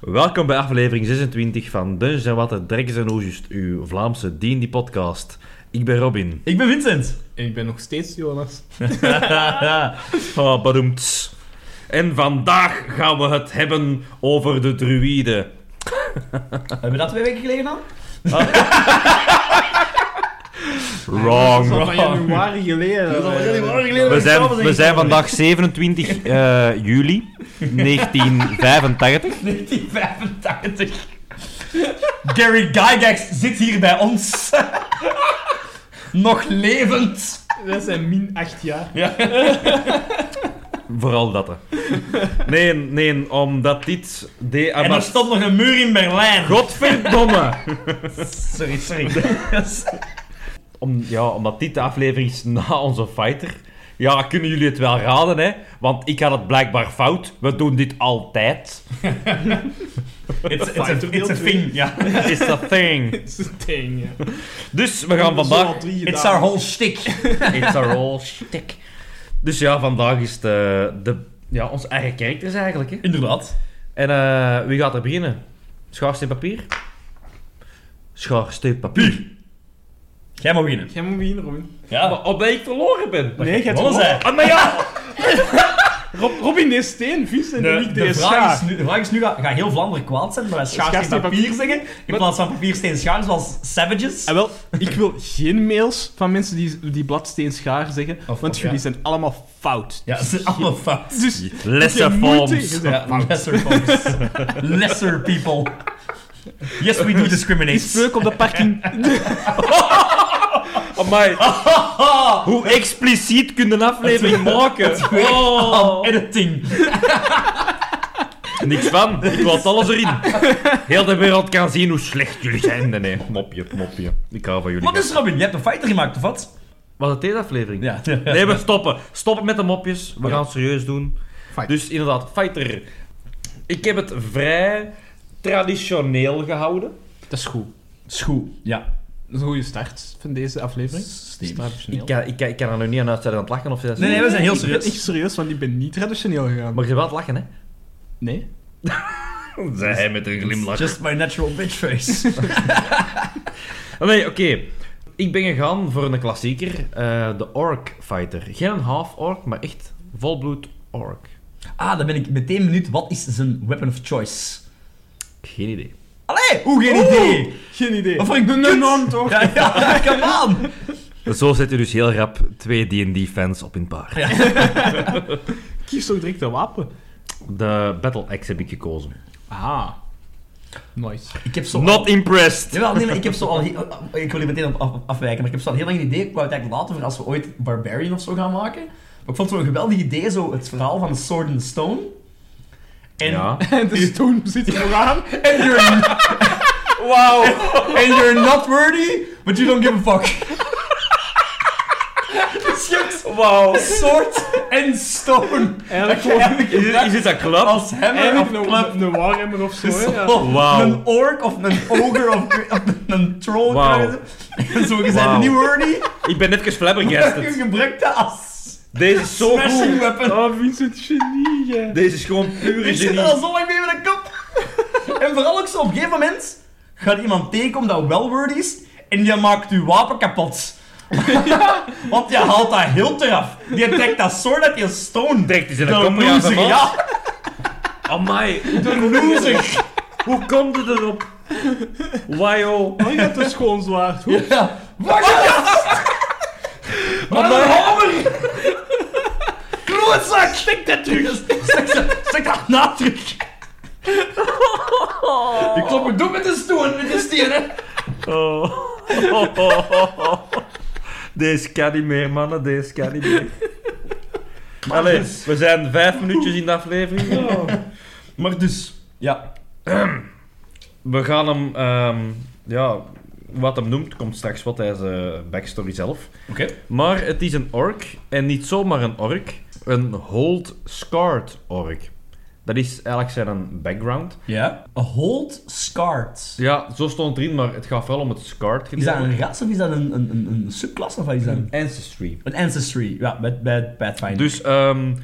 Welkom bij aflevering 26 van Dungeons Water, Dragons en Oojust, uw Vlaamse D&D podcast. Ik ben Robin. Ik ben Vincent. En ik ben nog steeds Jonas. oh, badoemts. En vandaag gaan we het hebben over de druïden. Hebben we dat twee weken geleden aan? Wrong. Dat is al januari geleden. Dat is al januari geleden. We zijn, we zijn vandaag 27 eh, juli 1985. 1985. Gary Gygax zit hier bij ons. Nog levend. Dat zijn min 8 jaar. Vooral dat. hè. Nee, nee, omdat dit... De, En er stond nog een muur in Berlijn. Godverdomme! Sorry, sorry. Om, ja, omdat dit de aflevering is na onze fighter. Ja, kunnen jullie het wel raden, hè? Want ik had het blijkbaar fout. We doen dit altijd. It's, it's, a, it's a thing, ja. It's a thing. Is een ding, ja. Dus we gaan vandaag... It's our whole shtick. It's a roll stick. Dus ja, vandaag is de, de, ja, onze eigen characters eigenlijk, hè? Inderdaad. En eh, wie gaat er beginnen? Schaar, steen, papier? Schaar, steen, papier. Jij mag beginnen. Jij moet beginnen, Robin. Ja. Maar Omdat ik verloren ben. Nee, jij hebt Wat hij? Ah, maar ja! Rob, Robin deed steen, Vincent en De, ik de, vraag is nu, de vraag is nu, gaat ga heel Vlaanderen kwaad zijn dat wij schaar, steen, steen, papier zeggen, in plaats van papier, steen, schaar, zoals savages? En wel, ik wil geen mails van mensen die, die bladsteen schaar zeggen, Of- want of, jullie ja. zijn allemaal fout. Ja, dat is allemaal fout. Dus, Lesser forms. Ja, lesser folks. lesser people. Yes, we do Die discriminate. speuk op de parking. Amai. Hoe expliciet kun je een aflevering maken? Oh. Editing. Niks van. Ik wil het alles erin. Heel de wereld kan zien hoe slecht jullie zijn. Nee, nee. Mopje, mopje. Ik hou van jullie. Wat is Robin? Je hebt een fighter gemaakt, of wat? Was het deze aflevering? Ja. Nee, we stoppen. Stoppen met de mopjes. We gaan het serieus doen. Fight. Dus inderdaad, fighter. Ik heb het vrij traditioneel gehouden. Dat is goed. Schoe. Ja. Een goede start van deze aflevering. Traditioneel. Ik kan, ik, kan, ik kan er nog niet aan uitzetten aan het lachen of dat Nee, nee, we zijn heel Ik ben serieus. echt serieus, want ik ben niet traditioneel gegaan. Maar je wel het lachen, hè? Nee? Zei hij met een glimlach. Just my natural bitch face. Nee, oké. Ik ben gegaan voor een klassieker. eh, de Orc Fighter. Geen half-orc, maar echt volbloed orc. Ah, dan ben ik meteen benieuwd. Wat is zijn weapon of choice? Geen idee. Allee, hoe geen idee. Geen idee. Voor ik ben Een non, toch? Ja, ja, come on. Zo zet je dus heel rap twee D&D-fans op in paar. Ja. Kies toch direct een wapen. De Battle Axe heb ik gekozen. Ah. Nice. Ik heb zo... Not impressed! Jawel, nee, maar ik heb zo al... heel- Ik wil hier meteen op af- afwijken, maar ik heb zo al heel lang een idee. Ik wou het eigenlijk later voor als we ooit Barbarian of zo gaan maken. Maar ik vond het zo'n geweldig idee, zo het verhaal van Sword and Stone. En, Ja. En dus toen zit er nog aan. and you're... wow! And you're not worthy, but you don't give a fuck. Wauw. Sword and Stone. Eigenlijk gewoon Is, dit een klap? als hammer eigenlijk of een, club. een, een warhammer of zo. hè, ja. Zo, Wauw. Een orc of een ogre of, of een troll. Wauw. En zo gezegd Wauw. niet worthy. Ik ben net Je flabbergasted. gebruikt dat als Deze is zo smashing goed. weapon. Oh, Vincent, genie, hè. Deze is gewoon pure Ik zit er genie. al zo lang mee met een kop. en vooral ook zo, op een gegeven moment gaat iemand tegenkomen dat wel word is en die maakt uw wapen kapot. Want je haalt dat hilt eraf. Die trekt dat sword uit je stone. Direct is in De een kop loser, ja. Amai. De loser. Hoe komt het erop? Wajo. Oh, je hebt een schoon zwaard. Ja. Wat Wat een hamer! Klootzak! Stek dat terug! Stek, dat- stek dat na terug! Die klop ik doe met de stoel, met de steen, hè! Oh. Deze kan niet meer, mannen. Deze kan niet meer. Allee, we zijn vijf minuutjes in de aflevering. Maar dus, ja. We gaan hem... ehm, ja, wat hem noemt, komt straks wat hij zijn backstory zelf. Oké. Maar het is een ork. En niet zomaar een ork. Een hold scarred ork. Dat is eigenlijk zijn background. Ja. A hold scarred. Ja, zo stond het erin, maar het gaat vooral om het scarred Is dat gedeelte. een ras of is dat een, een, een, een subklasse of wat is dat? Ancestry. Een ancestry, ja, bij, bij Pathfinder. Dus ehm,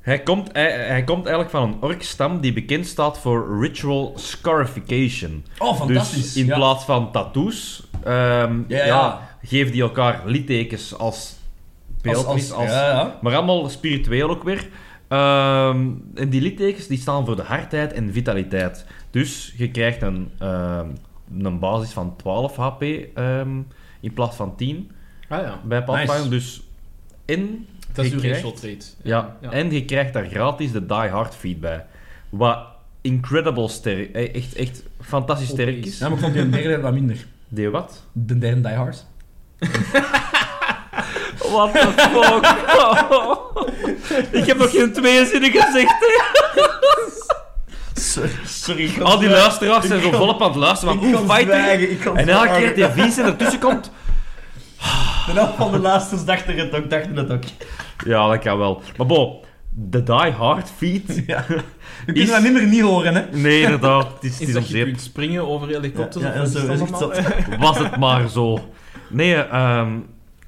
hij, komt, hij, hij komt eigenlijk van een orkstam die bekend staat voor ritual scarification. oh, fantastisch. Dus in ja. plaats van tattoos, ehm, Ja, ja, ja. geven die elkaar littekens als beeldnis, als, ja, ja. maar allemaal spiritueel ook weer. Ehm, en die littekens die staan voor de hardheid en vitaliteit. Dus je krijgt een, ehm, een basis van 12 HP ehm, in plaats van 10 Ah ja. bij Pathfinder. Nice. Dus in Dat is je uw krijgt- racial trait. ja, en je krijgt daar gratis de Die Hard feed bij. Wat incredible sterk, eh, echt, echt fantastisch sterk is. Ja, maar ik vond die een derde wat minder. Die wat? De derde Die Hard. What the fuck? ik heb nog geen twee zinnen gezegd. hè. Sorry, sorry. Al die luisteraars zijn zo volop aan het luisteren van ik oeh, kan fighting. En elke keer die Vincent ertussen komt, De helft van de luisteraars dachten het ook, dachten het ook. ja, dat kan wel. Maar bon, de Die Hard feed. Ja. We Is- kunnen dat minder niet horen, hè. Nee, inderdaad, het is, Is is dat je kunt springen over helikopters? Ja, of ja, zo? Was het maar zo. Nee, ehm,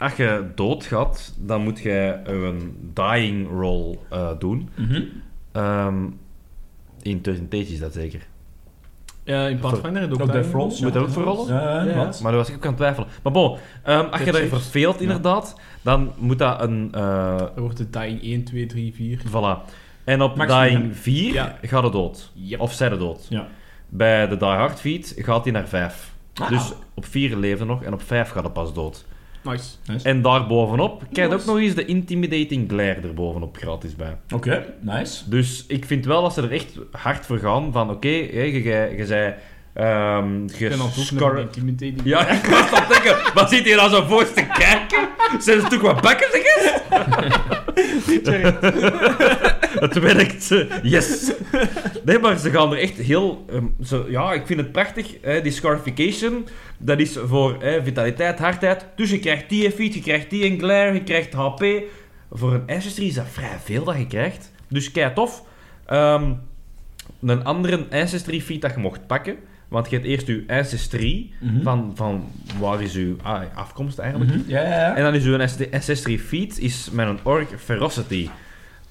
als je doodgaat, dan moet je een dying roll eh, doen. Mhm. Ehm, in Percentage is dat zeker. Ja, in Pathfinder ook Ook daar Death Rolls, Moet dat ook voor rollen? Ja, ja, Ja. klopt. Maar daar was ik ook aan het twijfelen. Maar bon, ehm, als je saves. verveelt inderdaad, dan moet dat een... eh, Er wordt de dying 1, 2, 3, 4. voilà. En op Maximum, dying 4 Ja. gaat het dood. Yep. Of zij de dood. Ja. Bij de Die Hard feed gaat hij naar 5. Ah. Dus op 4 leefde nog en op 5 gaat het pas dood. Nice. En daarbovenop krijg je ook Nice. nog eens de Intimidating Glare erbovenop gratis bij. Oké, nice. Dus ik vind wel dat ze er echt hard voor gaan van oké, hè, je, je, je zei... ehm Ik ben aan het oefenen gescar- met intimidating. Ja, ik was aan het denken, wat zit hier nou zo voor te kijken? Zijn ze toch wat bakken, zeg eens? Het werkt. Yes. Nee, maar ze gaan er echt heel... ehm, ja, ik vind het prachtig. Hè, die scarification, dat is voor hè, vitaliteit, hardheid. Dus je krijgt die feat, je krijgt die in glare, je krijgt HP. Voor een ancestry is dat vrij veel dat je krijgt. Dus kei tof. Ehm, een andere ancestry feat dat je mocht pakken. Want je hebt eerst je ancestry, Mhm. van, van waar is uw ah, afkomst eigenlijk. Mhm. Ja, ja, ja. En dan is uw ancestry feat is met een orc ferocity.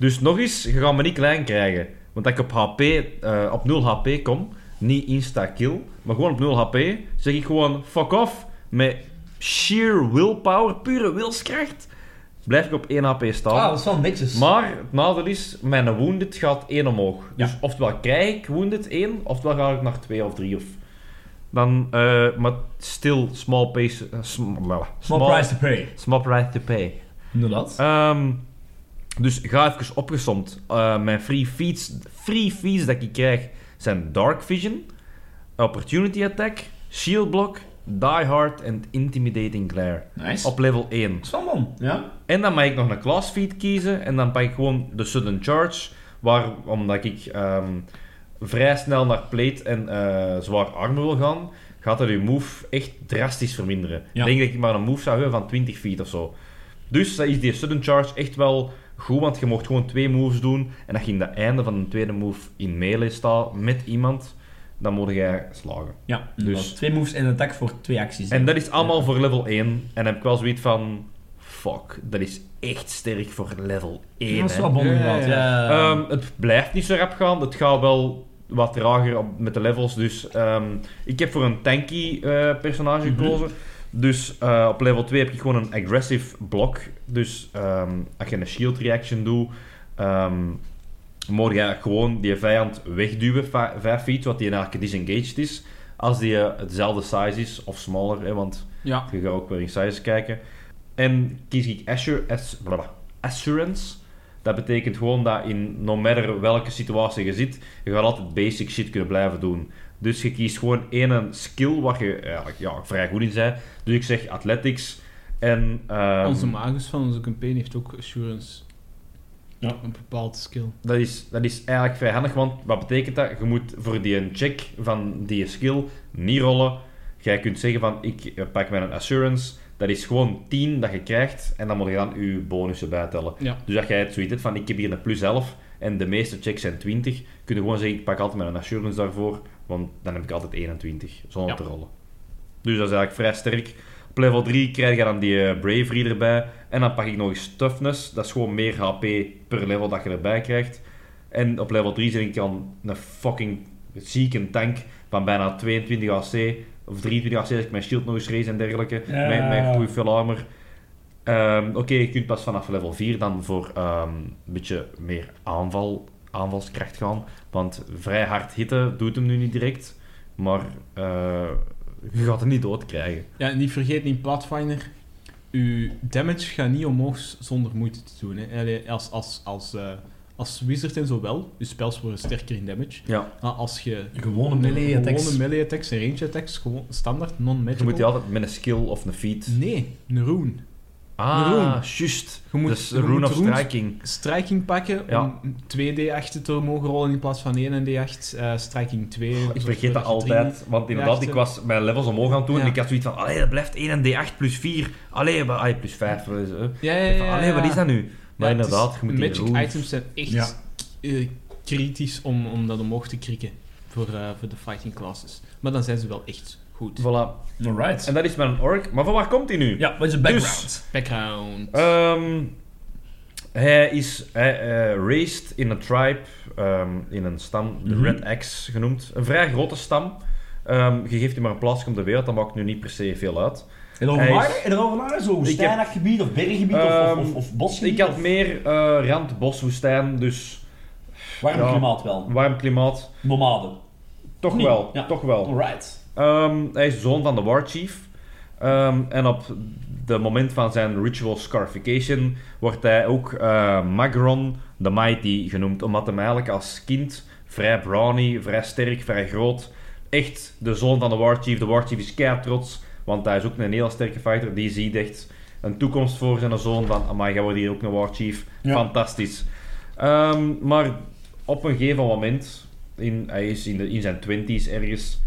Dus nog eens, je gaat me niet klein krijgen. Want als ik op, HP, eh, op 0 HP kom, niet insta-kill, maar gewoon op 0 HP, zeg ik gewoon fuck off. Met sheer willpower, pure wilskracht, blijf ik op 1 HP staan. Ah, dat is wel netjes. Maar het nadeel is, mijn wounded gaat 1 omhoog. Ja. Dus oftewel krijg ik wounded 1, oftewel ga ik naar 2 of 3 of... Dan, eh, maar still small pace... eh, sm- well, Small price to pay. Small price to pay. Inderdaad. Ehm, dus ga even opgesomd. Eh, mijn free feeds, free feeds dat ik krijg zijn Dark Vision, Opportunity Attack, Shield Block, Die Hard en Intimidating Glare. nice. Op level 1. Dat is wel man. Ja. En dan mag ik nog een class feed kiezen en dan pak ik gewoon de Sudden Charge, waar, omdat ik ehm, vrij snel naar plate en eh, zwaar armor wil gaan, gaat dat je move echt drastisch verminderen. Ja. Ik denk dat ik maar een move zou hebben van 20 feet of zo. Dus dat is die Sudden Charge echt wel goed, want je mocht gewoon twee moves doen en je in het einde van de tweede move in melee staat met iemand, dan moet jij slagen. Ja, Dus- twee moves en een attack voor twee acties. En dat is allemaal voor level 1. En dan heb ik wel zoiets van... Fuck, dat is echt sterk voor level 1. dat is wel bon. Ja. Ehm, het blijft niet zo rap gaan. Het gaat wel wat trager op, met de levels. Dus ehm, ik heb voor een tanky eh, personage Mhm. gekozen. Dus eh, op level 2 heb ik gewoon een aggressive block. Dus ehm, als je een shield reaction doet, ehm moet je gewoon die vijand wegduwen, 5 feet, wat die eigenlijk disengaged is. Als die eh, hetzelfde size is, of smaller, hè, want Ja. je gaat ook weer in sizes kijken. En kies ik assur ass- blablabla, Assurance. Dat betekent gewoon dat in no matter welke situatie je zit, je gaat altijd basic shit kunnen blijven doen. Dus je kiest gewoon één skill waar je eigenlijk ja, vrij goed in bent. Dus ik zeg athletics en... ehm, Onze magus van onze campaign heeft ook assurance. Ja. Een bepaald skill. Dat is, dat is eigenlijk vrij handig, want wat betekent dat? Je moet voor die een check van die skill niet rollen. Jij kunt zeggen van, ik eh, pak mijn assurance, dat is gewoon 10 dat je krijgt, en dan moet je dan je bonussen bijtellen. Ja. Dus als jij het zoiets hebt van, ik heb hier een plus 11, en de meeste checks zijn 20, kun je gewoon zeggen, ik pak altijd mijn assurance daarvoor, want dan heb ik altijd 21, zonder Ja. te rollen. Dus dat is eigenlijk vrij sterk. Op level 3 krijg je dan die eh, Bravery erbij. En dan pak ik nog eens Toughness. Dat is gewoon meer HP per level dat je erbij krijgt. En op level 3 zit ik dan een fucking zieke tank van bijna 22 AC. Of 23 AC als ik mijn shield nog eens raise en dergelijke. Ja. Met, met goede full armor. Ehm, Oké, je kunt pas vanaf level 4 dan voor ehm, een beetje meer aanval, aanvalskracht gaan. Want vrij hard hitten doet hem nu niet direct. Maar eh, je gaat hem niet dood krijgen. Ja, en niet vergeet in Pathfinder, uw damage gaat niet omhoog zonder moeite te doen. Hè. Als, als, als, eh, als wizard en zo wel, je spels worden sterker in damage. Ja. Maar als je Gewone melee attacks. gewone melee attacks en range attacks, gewoon standaard, Je non-magical... moet die altijd met een skill of een feat. Nee, een rune. Ah, rune. juist. Je moet, dus je Rune moet of Striking. Striking pakken Ja. om 2d8 te mogen rollen in plaats van 1 d8. eh striking 2. Ik vergeet dat altijd, want inderdaad, ik was mijn levels omhoog aan het doen Ja. en ik had zoiets van, allee, dat blijft 1 en D8 plus 4. Allee, allee plus 5. eh, eh. Ja, ja, ja. Allee, wat is dat nu? Maar inderdaad, je moet die Magic items zijn echt Ja. eh, kritisch om, om dat omhoog te krikken voor, eh, voor de fighting classes. Maar dan zijn ze wel echt goed. Voilà. Alright. En dat is mijn orc. Maar van waar komt hij nu? Ja, wat is de background? Background. Ehm, hij is hij, eh, raised in een tribe, ehm, in een stam, de Mhm. Red Axe genoemd. Een vrij grote stam. Ehm, je geeft hem maar een plaatsje op de wereld, dat maakt nu niet per se veel uit. En erover Hij is- nagedacht? En erover nagedacht? Zo woestijnachtig gebied of berggebied of, of, of, of bosgebied? Ik had of meer eh, rand boswoestijn, dus warm ja. klimaat wel. warm klimaat. Nomade. Toch wel, Ja. toch wel. Alright. Ehm, hij is zoon van de War Chief. Ehm, en op het moment van zijn ritual scarification wordt hij ook eh, Magron the Mighty genoemd. Omdat hij eigenlijk als kind vrij brawny, vrij sterk, vrij groot. Echt de zoon van de War Chief. De War Chief is keihard trots, want hij is ook een heel sterke fighter. Die ziet echt een toekomst voor zijn zoon van, amai, jij wordt hier ook een War Chief. Ja. Fantastisch. Ehm, maar op een gegeven moment, in, hij is in, de, in zijn twenties ergens,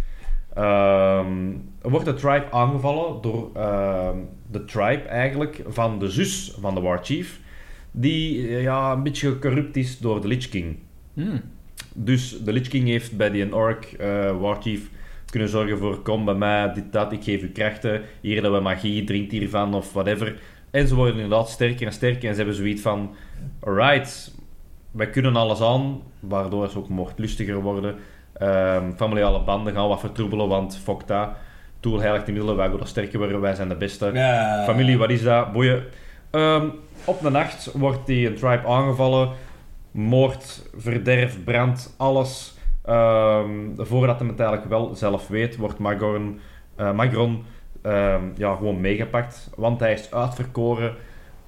ehm, wordt de tribe aangevallen door ehm, de tribe eigenlijk van de zus van de War Chief, die eh, ja, een beetje corrupt is door de Lich King. Hmm. Dus de Lich King heeft bij die orc eh War Chief kunnen zorgen voor kom bij mij, dit, dat, ik geef u krachten, hier hebben we magie, drink hiervan of whatever. En ze worden inderdaad sterker en sterker en ze hebben zoiets van, alright, wij kunnen alles aan, waardoor ze ook moordlustiger worden. Ehm, familiale banden gaan wat vertroebelen, want fuck dat. Tool heiligt de middelen, wij willen sterker worden, wij zijn de beste. Ja. Familie, wat is dat? Boeien. Ehm, op de nacht wordt die een tribe aangevallen. Moord, verderf, brand, alles. Ehm, voordat hij het eigenlijk wel zelf weet, wordt Magron, eh, Magron ehm, ja, gewoon meegepakt. Want hij is uitverkoren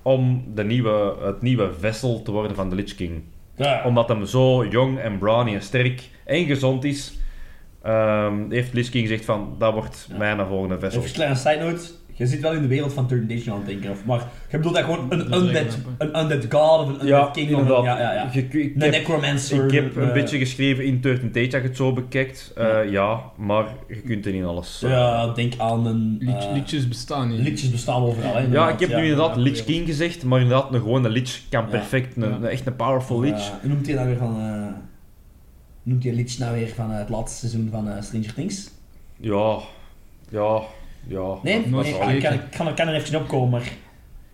om de nieuwe, het nieuwe vessel te worden van de Lich King. Ja. Omdat hem zo jong en brawny en sterk en gezond is, ehm, heeft Lich King gezegd van, dat wordt mijn volgende vessel. Even een kleine side note. Je zit wel in de wereld van Third Nation aan het denken. Of, maar je bedoelt dat gewoon een Dat undead, een undead god of een undead Ja, king. Of een, ja, ja, ja. Je- ik, Een heb, necromancer. ik heb een eh, beetje geschreven in 13 Tage, als je het zo bekijkt. Eh, ja. maar je kunt er niet alles. eh. Ja, denk aan een... Lich- liedjes bestaan niet. liedjes bestaan overal. Hè, ja, ik heb nu inderdaad ja, Lich. King gezegd, maar inderdaad, een gewone Lich kan Ja. perfect, een, echt een powerful Lich. Uh, hoe noemt hij nou weer van... eh noemt hij Lich nou weer van het laatste seizoen van eh, Stranger Things? Ja, ja, ja. Nee, ik, kan, ik, kan, ik kan er even opkomen, maar Ik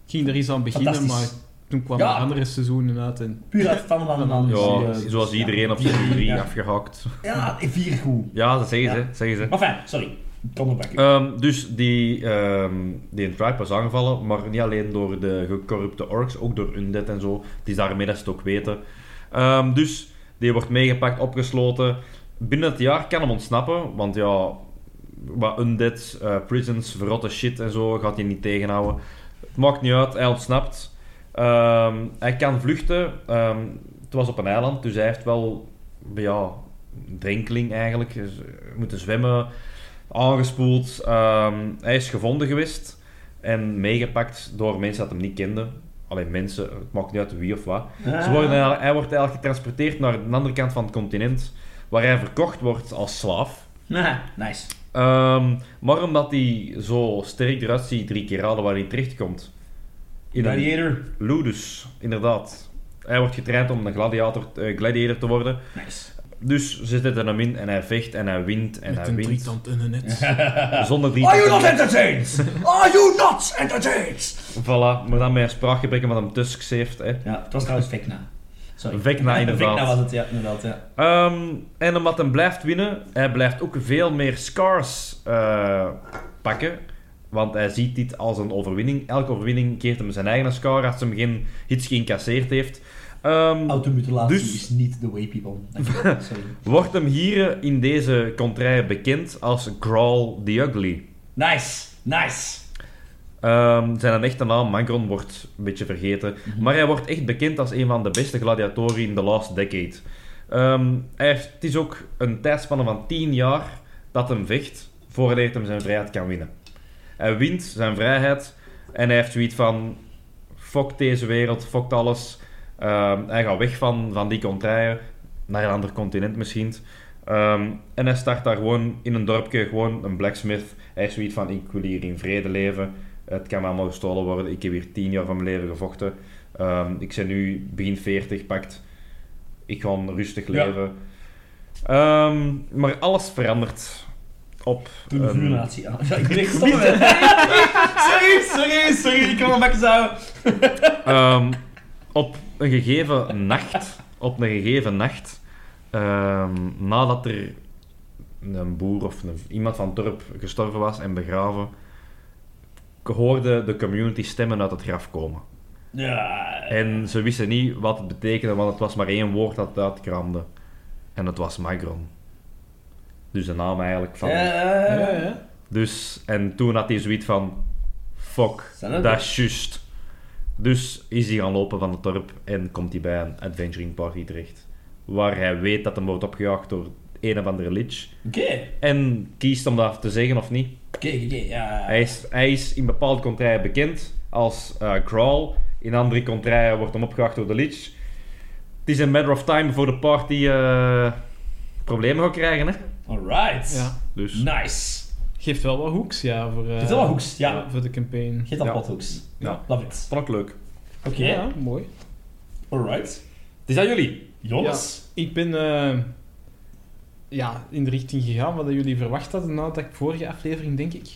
ging er eens aan beginnen, maar toen kwam Ja. een andere seizoen uit. En... Puur uit fan van... van Ja, serieus. zoals Ja. iedereen op Vier- zijn 3 ja. afgehakt. Ja, vier goed. Ja, dat zeggen ze, zeggen ze. Maar fijn, sorry. Ehm, dus die, ehm die tribe was aangevallen, maar niet alleen door de gecorrupte orks, ook door undead en zo. Het is daarmee dat ze het ook weten. Ehm, dus die wordt meegepakt, opgesloten. Binnen het jaar kan hem ontsnappen, want ja, wat undead, eh, prisons, verrotte shit en zo gaat hij niet tegenhouden. Het maakt niet uit, hij ontsnapt. Ehm, hij kan vluchten. Ehm, het was op een eiland, dus hij heeft wel, ja, drenkeling eigenlijk. Dus, moeten zwemmen aangespoeld. Ehm, hij is gevonden geweest en meegepakt door mensen dat hem niet kenden. Alleen mensen, het maakt niet uit wie of wat. Ah. Ze worden, eigenlijk- hij wordt eigenlijk getransporteerd naar de andere kant van het continent, waar hij verkocht wordt als slaaf. Ah, nice. Ehm, maar omdat hij zo sterk eruit ziet, drie keer raden waar hij terechtkomt. In Gladiator. Ludus, inderdaad. Hij wordt getraind om een gladiator, eh, gladiator te worden. Nice. Dus ze zetten hem in en hij vecht en hij wint en Met hij een wint. drietand en een net. Zonder drie Are you not entertained? Are you not entertained? Voilà, maar dan met een spraakgebrek wat hem Tusk heeft. Hè. Ja, het was trouwens Vecna. Sorry. Vecna, inderdaad. Vecna was het, ja, inderdaad, ja. Ehm, en omdat hij blijft winnen, hij blijft ook veel meer scars eh, pakken. Want hij ziet dit als een overwinning. Elke overwinning keert hem zijn eigen scar als hij geen hits geïncasseerd heeft. Ehm, Automutilatie Dus- is niet the way people. Sorry. wordt hem hier in deze contraire bekend als Grawl the Ugly. Nice, nice. Ehm, zijn echte naam, Magron, wordt een beetje vergeten. Mhm. Maar hij wordt echt bekend als een van de beste gladiatoren in the last decade. Ehm, hij heeft, het is ook een tijdspanne van 10 jaar dat hem vecht voordat hij hem zijn vrijheid kan winnen. Hij wint zijn vrijheid en hij heeft zoiets van: fuck deze wereld, fuck alles. Ehm, hij gaat weg van, van die contraire, naar een ander continent misschien. En hij start daar gewoon in een dorpje, gewoon een blacksmith. Hij is zoiets van: ik wil hier in vrede leven. Het kan allemaal gestolen worden. Ik heb hier tien jaar van mijn leven gevochten. Ehm, ik ben nu begin 40, pakt. Ik ga rustig Ja. leven. Ehm, maar alles verandert op. Toen de een- vuurnatie aan. Ja, ik ben echt Sorry, sorry, sorry, ik kan mijn bakjes houden. Ehm, op een gegeven nacht, op een gegeven nacht, nadat er een boer of een- iemand van het dorp gestorven was en begraven, hoorde de community stemmen uit het graf komen. Ja. En ze wisten niet wat het betekende, want het was maar één woord dat het uitkramde. En het was Magron. Dus de naam eigenlijk van... Ja, Ja, ja. Dus, en toen had hij zoiets van... Fuck, dat is juist. Dus is hij gaan lopen van het dorp en komt hij bij een adventuring party terecht. Waar hij weet dat hij wordt opgejaagd door een of andere lich. Oké, En kiest om dat te zeggen of niet. Ja. Hij is, hij is in bepaalde contraien bekend als eh Grawl. In andere contraien wordt hem opgejaagd door de lich. Het is een matter of time voor de party eh, problemen gaat krijgen. Hè? Alright. Ja. Dus Nice. Geeft wel wat hoeks, ja. Voor, eh, Geeft wel wat hoeks, ja. Voor de campaign. Geef dat Ja. pothoeks. Ja. Love it. vond ik leuk. Oké, Ja, mooi. alright. Het is aan jullie. Jongens. Ik ben eh, ja, in de richting gegaan wat jullie verwacht hadden nadat ik vorige aflevering, denk ik.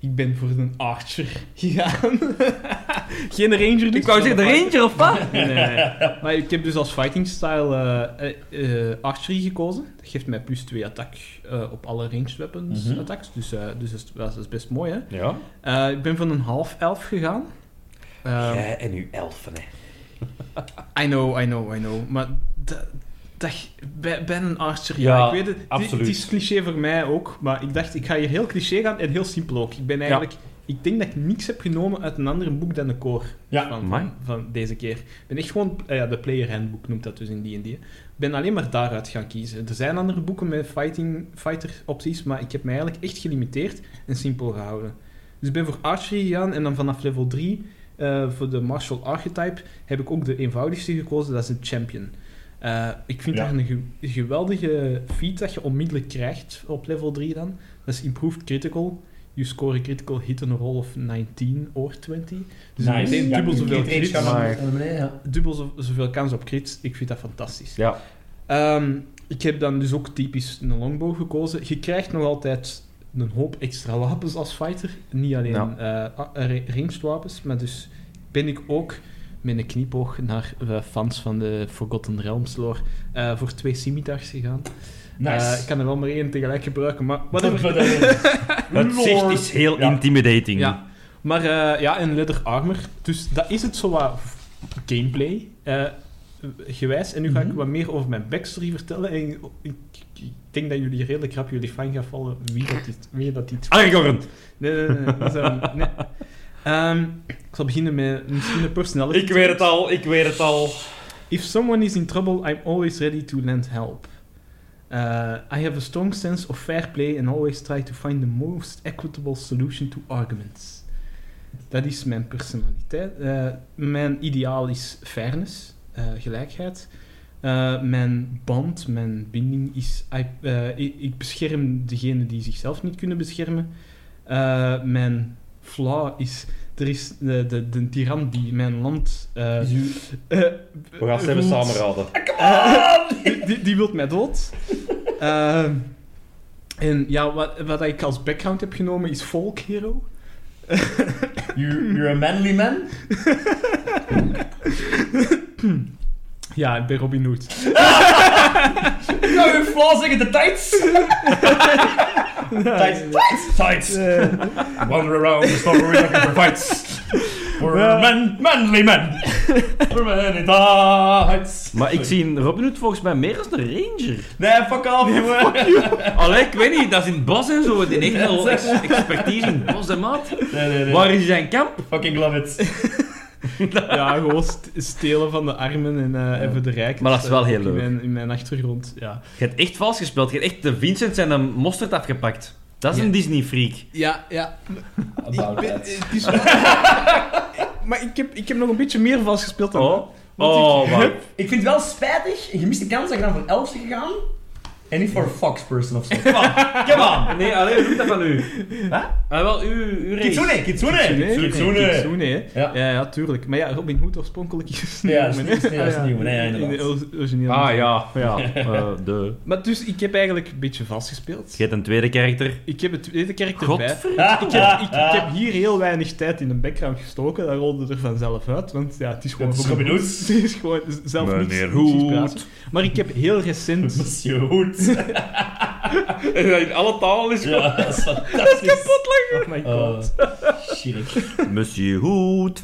Ik ben voor een archer gegaan. Geen ranger dus. Ik wou zeggen, de ranger of wat? Nee. Maar ik heb dus als fighting style eh, archery gekozen. Dat geeft mij plus 2 attack op alle ranged weapons Mhm. attacks. Dus, dus dat, is, dat is best mooi, hè. Ja. Ik ben van een half elf gegaan. Eh, Jij en uw elfen, hè. I know, I know, I know. Maar dat, bij, bij een archer, ja, Ja, ik weet het. Het- absoluut. Het is cliché voor mij ook, maar ik dacht, ik ga hier heel cliché gaan en heel simpel ook. Ik ben eigenlijk... Ik denk dat ik niks heb genomen uit een ander boek dan de core Ja. van, van, van deze keer. Ik ben echt gewoon... eh, ja, de player handbook noemt dat dus in D&D. Ik ben alleen maar daaruit gaan kiezen. Er zijn andere boeken met fighting, fighter opties, maar ik heb me eigenlijk echt gelimiteerd en simpel gehouden. Dus ik ben voor archery gegaan en dan vanaf level 3 eh, voor de martial archetype heb ik ook de eenvoudigste gekozen, dat is een champion. Eh, ik vind Ja. dat een ge- geweldige feat dat je onmiddellijk krijgt op level 3 dan. Dat is improved critical. You score a critical hit on a roll of 19 or 20. Dus meteen dubbel Ja, zoveel crits. Maar-. Dubbel zo- zoveel kans op crits. Ik vind dat fantastisch. Ja. Ehm, ik heb dan dus ook typisch een longbow gekozen. Je krijgt nog altijd een hoop extra wapens als fighter. Niet alleen Ja. eh, ranged wapens, maar dus ben ik ook met een knipoog naar eh, fans van de Forgotten Realms lore eh, voor twee scimitars gegaan. Nice. Eh, ik kan er wel maar één tegelijk gebruiken, maar whatever. Het zicht is heel Ja. intimidating. Ja. Maar eh, ja, en leather armor. Dus dat is het zo wat gameplay eh, gewijs. En nu ga ik Mhm. wat meer over mijn backstory vertellen. En ik, ik, ik denk dat jullie redelijk rap jullie fijn gaan vallen wie dat dit, wie dat dit Aragorn. Nee, nee, nee. Ehm, ik zal beginnen met misschien een personality. Ik weet het al, ik weet het al. If someone is in trouble, I'm always ready to lend help. Uh, I have a strong sense of fair play and always try to find the most equitable solution to arguments. Dat is mijn personaliteit. Eh, mijn ideaal is fairness, eh, gelijkheid. Eh, mijn band, mijn binding is... I- eh, ik, ik bescherm degenen die zichzelf niet kunnen beschermen. Eh, mijn flaw is er is de, de, de tiran die mijn land... eh, Is u- eh, We gaan ze even voelt. samenraden. die, die, die wil mij dood. Ehm, en ja, wat, wat ik als background heb genomen is folk hero. You, you're a manly man? Ja, ik ben Robin Hood. Ik zou u flaw zeggen, de tights! Tights, tights, tights! Eh, Wander around the story looking for fights. We're man, manly men. We're man in tights. Maar ik zie Robin Hood volgens mij meer als een ranger. Nee, fuck off, jongen. Allee, ik weet niet, dat is in het bos en zo. Die heeft wel ex- expertise in het bos en maat. Nee, nee, nee. Waar is zijn kamp? Fucking love it. ja, gewoon st- stelen van de armen en eh, even de rijk. Maar dat is wel heel in leuk. mijn, in mijn achtergrond, ja. Je hebt echt vals gespeeld. Je hebt echt de Vincent en de mosterd afgepakt. Dat is Ja. een Disney-freak. Ja, ja. About Ik ben- that. het is wel- maar ik heb, ik heb nog een beetje meer vals gespeeld dan dat. Oh, oh ik heb- Ik vind het wel spijtig, een gemiste kans dat je dan voor Elfse gegaan en niet voor een Fox person of zo. Come on, come on. Nee, alleen doet dat van u. Huh? Ah, wel, u, u race. Kitsune, Kitsune. Kitsune. Kitsune, hè. Ja. Ja, ja, tuurlijk. Maar ja, Robin Hood oorspronkelijk is Ja, dat is nieuw, nee, dat is Ah, ja. nieuw, nee, ja, In de inderdaad. or- originele. Ah ja, ja. eh, de. Maar dus, ik heb eigenlijk een beetje vals gespeeld. Je hebt een tweede karakter. Ik heb het tweede karakter bij. Ik heb, ik, ik heb hier heel weinig tijd in een background gestoken. Dat rolde er vanzelf uit, want ja, het is gewoon Het is Robin Hood. Het is gewoon zelf Meneer. Maar ik heb heel recent... Monsieur Hood. In alle talen is Ja, dat is fantastisch. Oh my god. Oh, shit. Monsieur Hood.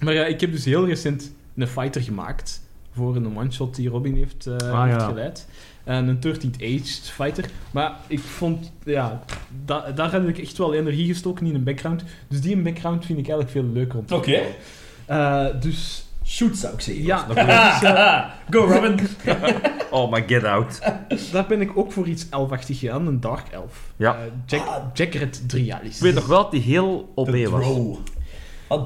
Maar ja, ik heb dus heel recent een fighter gemaakt voor een one-shot die Robin heeft, eh, Ah, heeft ja. geleid. En een 13th Aged fighter. Maar ik vond, ja, da- daar heb ik echt wel energie gestoken in een background. Dus die een background vind ik eigenlijk veel leuker om te Oké. Eh, dus Shoot zou ik zeggen. ja, dat dus, eh, Go Robin. Oh, maar get out. daar ben ik ook voor iets elfachtig gegaan, een Dark Elf. Ja. Eh, Jack, Ah. Jackred Drialis. Ik weet nog wel dat die heel OP De was. Drow. Ah,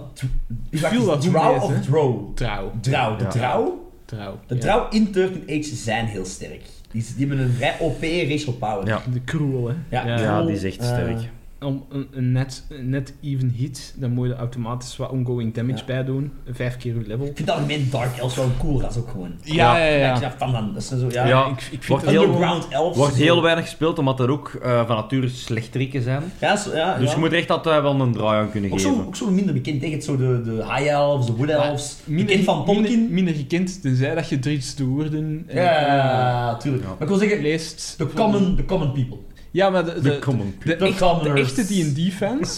viel dat Drow of? Drow? Trouw. Drow. De Ja. Drow? Trouw. De ja. Drow in 13 Age zijn heel sterk. Die, die hebben een vrij OP racial power. Ja. De cruel, hè. Ja. Ja, die is echt Eh, sterk. Om een, een net, een net even hit, dan moet je automatisch wat ongoing damage Ja. bij doen. Vijf keer je level. Ik vind dat algemeen Dark Elves wel een cool ras ook gewoon. Ja, ja, Ja, van dan. Dat zijn zo, ja. Ja. ik, ik vind Wordt dat heel- gewoon- Underground Elves. Wordt zo. heel weinig gespeeld, omdat er ook eh, van nature slechteriken zijn. Ja, zo, ja, Dus ja. je moet er echt altijd wel een draai aan kunnen Ook zo, geven. ook zo minder bekend, zo de, de High Elves, de Wood Elves. Minder, bekend van Tolkien. Minder, minder gekend, tenzij dat je Dries de Woerden Ja, ja, ja, tuurlijk. Ja. Maar ik wil zeggen, leest. de common, the common people. Ja, maar de, de, De common de, The echt- commoners. de echte D&D-fans,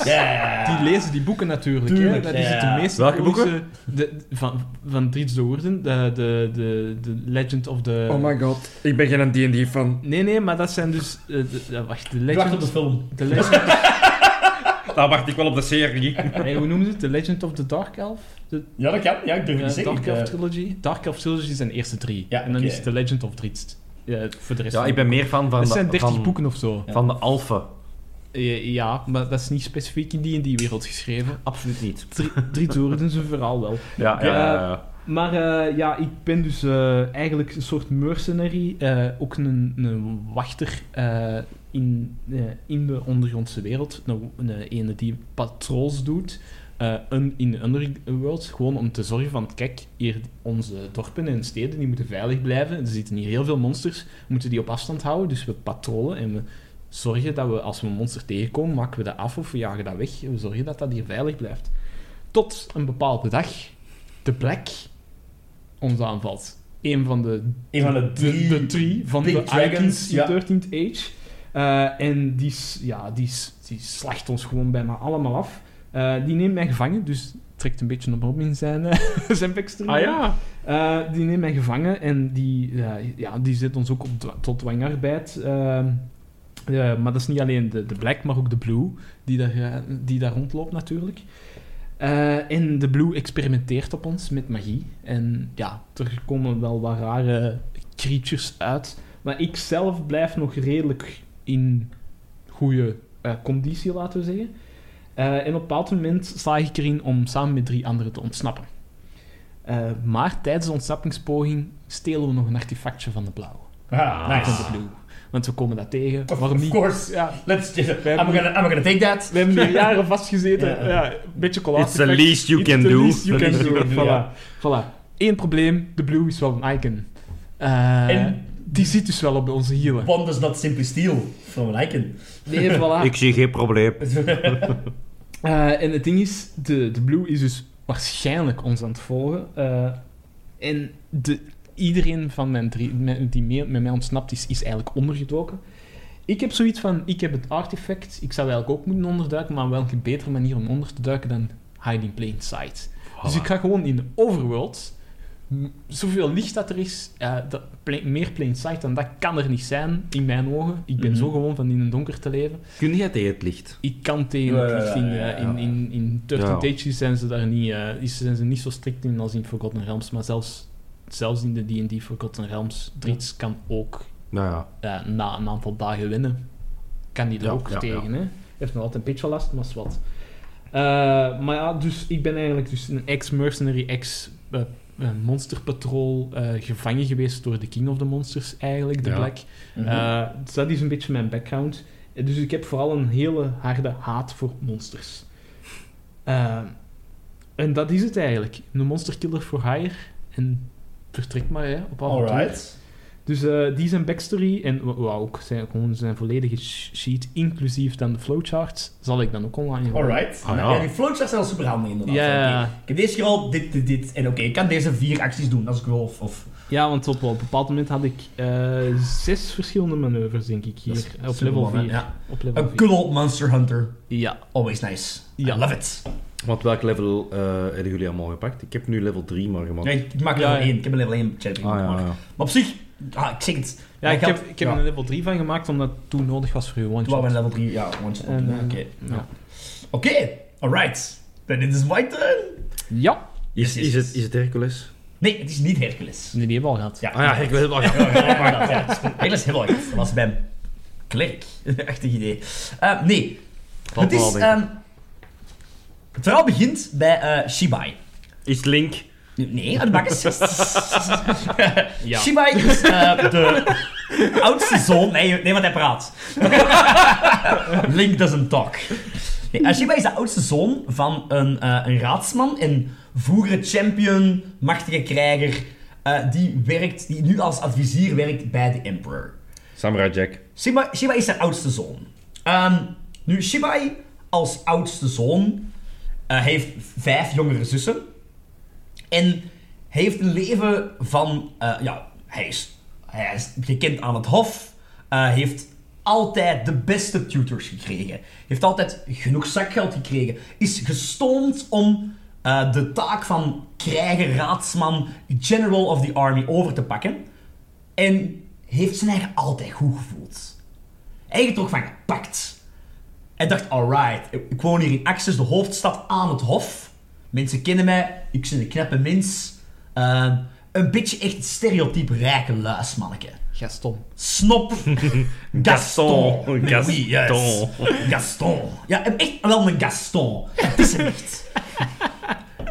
die lezen die boeken natuurlijk. Tuurlijk, hè. Dat is het de ja. meest Welke iconische- boeken? De, van, van Dries de Woerden, de, de, de, de Legend of the... Oh my god, ik ben geen D&D fan. Nee, nee, maar dat zijn dus... eh, wacht, de Ik wacht op Legend... de film. De Legend... Daar wacht ik wel op de serie. nee, hoe noemen ze het? The Legend of the Dark Elf? De Ja, dat kan. Ja, ik durf het niet zeggen. Dark Elf Trilogy? Dark Elf Trilogy zijn de eerste drie. Ja, en dan is het The Legend of Driest. Ja, voor de rest Ja, van ik ben meer fan van Het de, zijn 30 van, boeken of zo. van de alfen. Eh, Ja, maar dat is niet specifiek in die en die wereld geschreven. Absoluut niet. Drie, drie woorden zijn verhaal wel. Ja, ja, ja. ja. Maar eh, ja, ik ben dus eh, eigenlijk een soort mercenary. eh, ook een, een wachter eh, in, eh, in de ondergrondse wereld. Een, een ene die patrols doet. Eh, in de underworld. Gewoon om te zorgen van, kijk, hier onze dorpen en steden die moeten veilig blijven. Er zitten hier heel veel monsters. We moeten die op afstand houden. Dus we patrollen en we zorgen dat we, als we een monster tegenkomen, maken we dat af of we jagen dat weg. We zorgen dat dat hier veilig blijft. Tot een bepaalde dag de Black ons aanvalt. Een van de, Een van de drie de drie van de dragons, ja. 13th Age. Eh, en die, ja, die, die slacht ons gewoon bijna allemaal af. Eh, die neemt mij gevangen, dus trekt een beetje op Robin zijn, eh, zijn backstory. Ah ja. Eh, die neemt mij gevangen en die, ja, ja, die zet ons ook op tot dwangarbeid. Ehm, maar dat is niet alleen de, de Black, maar ook de Blue, die daar, die daar rondloopt natuurlijk. En de Blue experimenteert op ons met magie. En ja, er komen wel wat rare creatures uit. Maar ik zelf blijf nog redelijk in goede conditie, laten we zeggen. Eh, en op een bepaald moment sla ik erin om samen met drie anderen te ontsnappen. Eh, maar tijdens de ontsnappingspoging stelen we nog een artefactje van de blauw. Ah, Van nice. de blue. Want we komen dat tegen. Of, Waarom of niet? course. Ja, Let's just, I'm, gonna, I'm gonna take that. we hebben hier jaren vastgezeten. Ja. Ja. een beetje collage. It's the least you can the do. least you The can least do. you can do, ja. Voilà. voilà. Eén probleem, de Blue is wel een icon. Eh, En- die zit dus wel op onze hielen. One does not simply steal from an icon. Nee, voilà. Ik zie geen probleem. Eh, en het ding is, de, de Blue is dus waarschijnlijk ons aan het volgen. Eh, en de, iedereen van mijn drie, die mee- met mij ontsnapt is, is eigenlijk ondergedoken. Ik heb zoiets van, ik heb het artefact, ik zou eigenlijk ook moeten onderduiken, maar welke betere manier om onder te duiken dan hiding plain sight. Dus ik ga gewoon in de overworld, zoveel licht dat er is, eh, dat, meer plain sight dan dat kan er niet zijn, in mijn ogen. Ik ben Mhm. zo gewoon van in het donker te leven. Kun jij tegen het licht? Ik kan tegen Ja, het licht in, ja, ja, ja. in, in, in 13 Ja. Tages zijn ze daar niet, eh, zijn ze niet zo strikt in als in Forgotten Realms, maar zelfs, zelfs in de D&D Forgotten Realms, Drits kan ook Nou ja. eh, na een aantal dagen winnen. Kan die er Ja, ook ja, tegen, ja. hè. Heeft nog altijd een beetje last, maar is wat. Eh, maar ja, dus ik ben eigenlijk dus een ex-mercenary, ex-monsterpatrol eh, gevangen geweest door de King of the Monsters, eigenlijk, de Ja. Black. Mhm. Eh, dus dat is een beetje mijn background. Eh, Dus ik heb vooral een hele harde haat voor monsters. Eh, en dat is het eigenlijk. Een monsterkiller for hire. En vertrek maar hè, op avontuur. Alright. Dus eh, die zijn backstory en ook zijn, gewoon zijn volledige sh- sheet, inclusief dan de flowcharts, zal ik dan ook online gooien. Alright. Ah, ja. ja. die flowcharts zijn wel super handig inderdaad. Ja. Ik heb deze keer al dit, dit, dit. En oké, ik kan deze vier acties doen als ik wil. Of, of Ja, want op, op een bepaald moment had ik eh, zes verschillende manoeuvres, denk ik, hier. Is op level. 4. Ja. Op level Een 4. good old monster hunter. Ja. Always nice. Ja. I love it. Want welk level eh, hebben jullie allemaal gepakt? Ik heb nu level 3 maar gemaakt. Ja, ik maak level ja. 1. Ik heb een level 1 chat ah, ja, gemaakt. ja. Maar op zich, ah, ik zeg het. Ja, ik heb, ik heb ja. er een level 3 van gemaakt, omdat het toen nodig was voor je one Toen waren we in level 3, ja, one shot. En, Oké, eh, ja. alright. Then it is my turn. Ja. Is, Yes, yes, is, yes. het, is het Hercules? Nee, het is niet Hercules. Nee, die hebben we al gehad. Ja, Ah ja, Hercules heb ik al Ja, gehad. ja. Hercules hebben we al gehad. Dat was bij hem. Klerk. Achtig idee. Eh, nee, het is... ehm, het verhaal begint bij eh, Shibai. Is Link... Nee, de bak is... Ja. Shibai is eh, de oudste zoon... Nee, nee, want hij praat. Link doesn't talk. Nee, eh, Shibai is de oudste zoon van een, eh, een raadsman en vroegere champion, machtige krijger, eh, die, werkt, die nu als adviseur werkt bij de Emperor. Samurai Jack. Shibai, Shibai is zijn oudste zoon. Ehm, nu, Shibai als oudste zoon eh, heeft vijf jongere zussen. En heeft een leven van... eh, ja, hij is, hij is gekend aan het hof. eh, heeft altijd de beste tutors gekregen. Heeft altijd genoeg zakgeld gekregen. Is gestoomd om eh, de taak van krijger, raadsman, general of the army over te pakken. En heeft zijn eigen altijd goed gevoeld. Er ook van gepakt. Hij dacht, alright, ik woon hier in Axis, de hoofdstad aan het hof. Mensen kennen mij, ik ben een knappe mens. Eh, een beetje echt het stereotype rijke luismanneke. Gaston. Snop. Gaston. Gaston. Mais oui, yes. Gaston. Ja, echt wel een Gaston. Het is hem echt.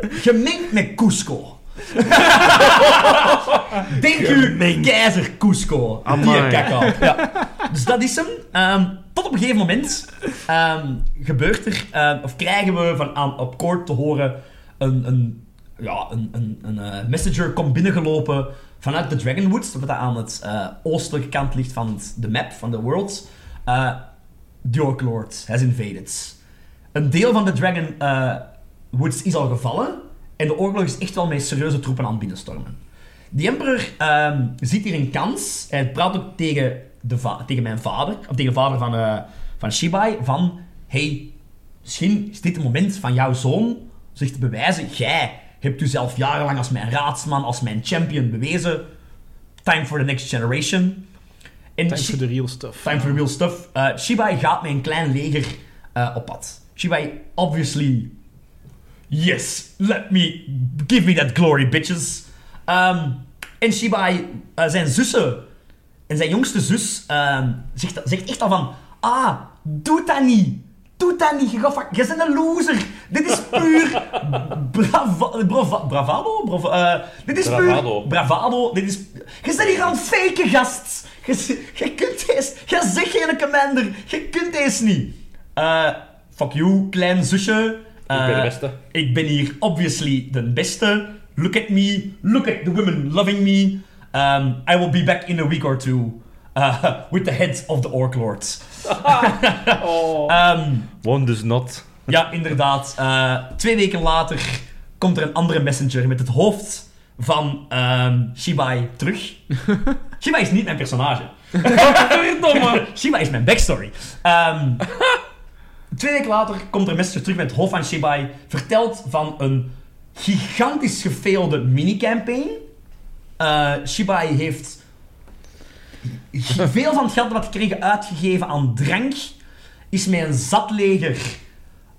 Gemengd met Cusco. Denk u, keizer Cusco. Die kakao. Ja. Dus dat is hem. Ehm, tot op een gegeven moment ehm, gebeurt er, ehm, of krijgen we van aan, op court te horen een, ja, een, een, een eh, messenger komt binnengelopen vanuit de Dragonwoods, dat aan het eh, oostelijke kant ligt van de map, van de world. Eh the Orc Lord has invaded. Een deel van de Dragon eh, Woods is al gevallen en de oorlog is echt wel met serieuze troepen aan het binnenstormen. Die emperor ehm, ziet hier een kans. Hij praat ook tegen, de tegen mijn vader, of tegen de vader van, eh, van Shibai, van hey, misschien is dit het moment van jouw zoon zich te bewijzen. Jij hebt u zelf jarenlang als mijn raadsman, als mijn champion bewezen. Time for the next generation. En Time for the real stuff. Time for the real stuff. Uh, Shibai gaat met een klein leger eh, op pad. Shibai, obviously... Yes, let me... Give me that glory, bitches. Ehm, en Shibai, eh, zijn zussen... En zijn jongste zus ehm, zegt, zegt echt al van... Ah, doe dat niet. Doe dat niet. Je, gaat je bent een loser. Dit is puur... Brava, brava, bravado? Brava, eh, dit is Bravado. puur... Bravado. Dit is... Je bent hier aan het faken, gast. Je, je kunt deze... Je zegt geen commander. Je kunt deze niet. Eh, fuck you, klein zusje. Ik ben de Eh, beste. ik ben hier obviously de beste. Look at me. Look at the women loving me. Um, I will be back in a week or two. Uh, with the heads of the Orc Lords. Oh. Ehm, One does not. ja, inderdaad. Eh, twee weken later komt er een andere messenger met het hoofd van ehm, Shibai terug. Shibai is niet mijn personage. Verdomme! Shiba is mijn backstory. Ehm, twee weken later komt er een messenger terug met het hoofd van Shibai. Vertelt van een gigantisch gefailde minicampaign. Eh Shibai heeft veel van het geld dat hij gekregen uitgegeven aan drank. Is met een zat leger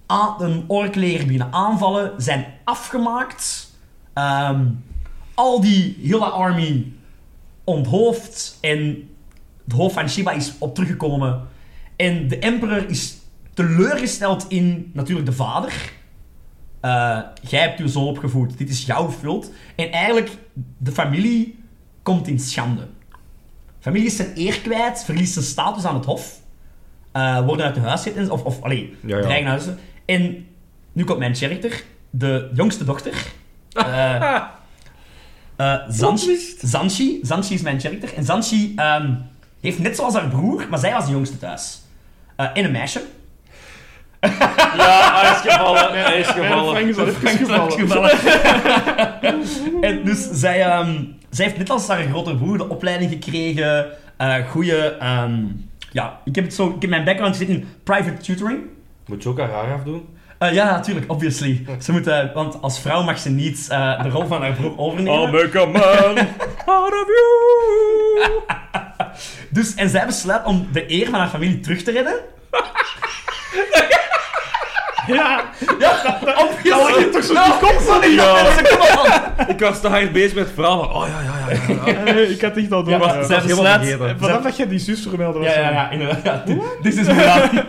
aan een orkleger beginnen aanvallen. Zijn afgemaakt. Ehm, al die hele army onthoofd. En het hoofd van Shiba is op teruggekomen. En de emperor is teleurgesteld in natuurlijk de vader. Eh, jij hebt uw zoon opgevoed, dit is jouw schuld. En eigenlijk, de familie komt in schande. De familie is zijn eer kwijt, verliest zijn status aan het hof. eh, worden uit de huis gezet, of, of allee, Ja, ja. dreigen naar huis. En nu komt mijn character, de jongste dochter. Eh, eh, Zanshi, Zanshi, Zanshi is mijn character. En Zanshi ehm, heeft net zoals haar broer, maar zij was de jongste thuis. Eh, en een meisje. Ja, hij is gevallen. Hij is gevallen. Frank is gevallen. en dus zij, ehm, zij heeft net als haar grote broer de opleiding gekregen. eh goede. ehm, ja, ik heb, het zo, ik heb mijn background zit in private tutoring. Moet je ook haar haar afdoen? Eh, ja, natuurlijk, obviously. Ze moet, eh, want als vrouw mag ze niet de rol van haar broer overnemen. I'll make a man out of you. Dus, en zij besluit om de eer van haar familie terug te redden. Ja, Ja, obviously. dat ligt toch zo Nou, kop van die Ja. Ik was te hard bezig met het verhaal van... Oh ja, ja, ja. ja, ja. Ik had echt al door. Ja, maar zij was helemaal besluit... vergeten. Vanaf dat je die zus vermeldde was. Ja, ja, ja, inderdaad. Ja, dit- is inderdaad.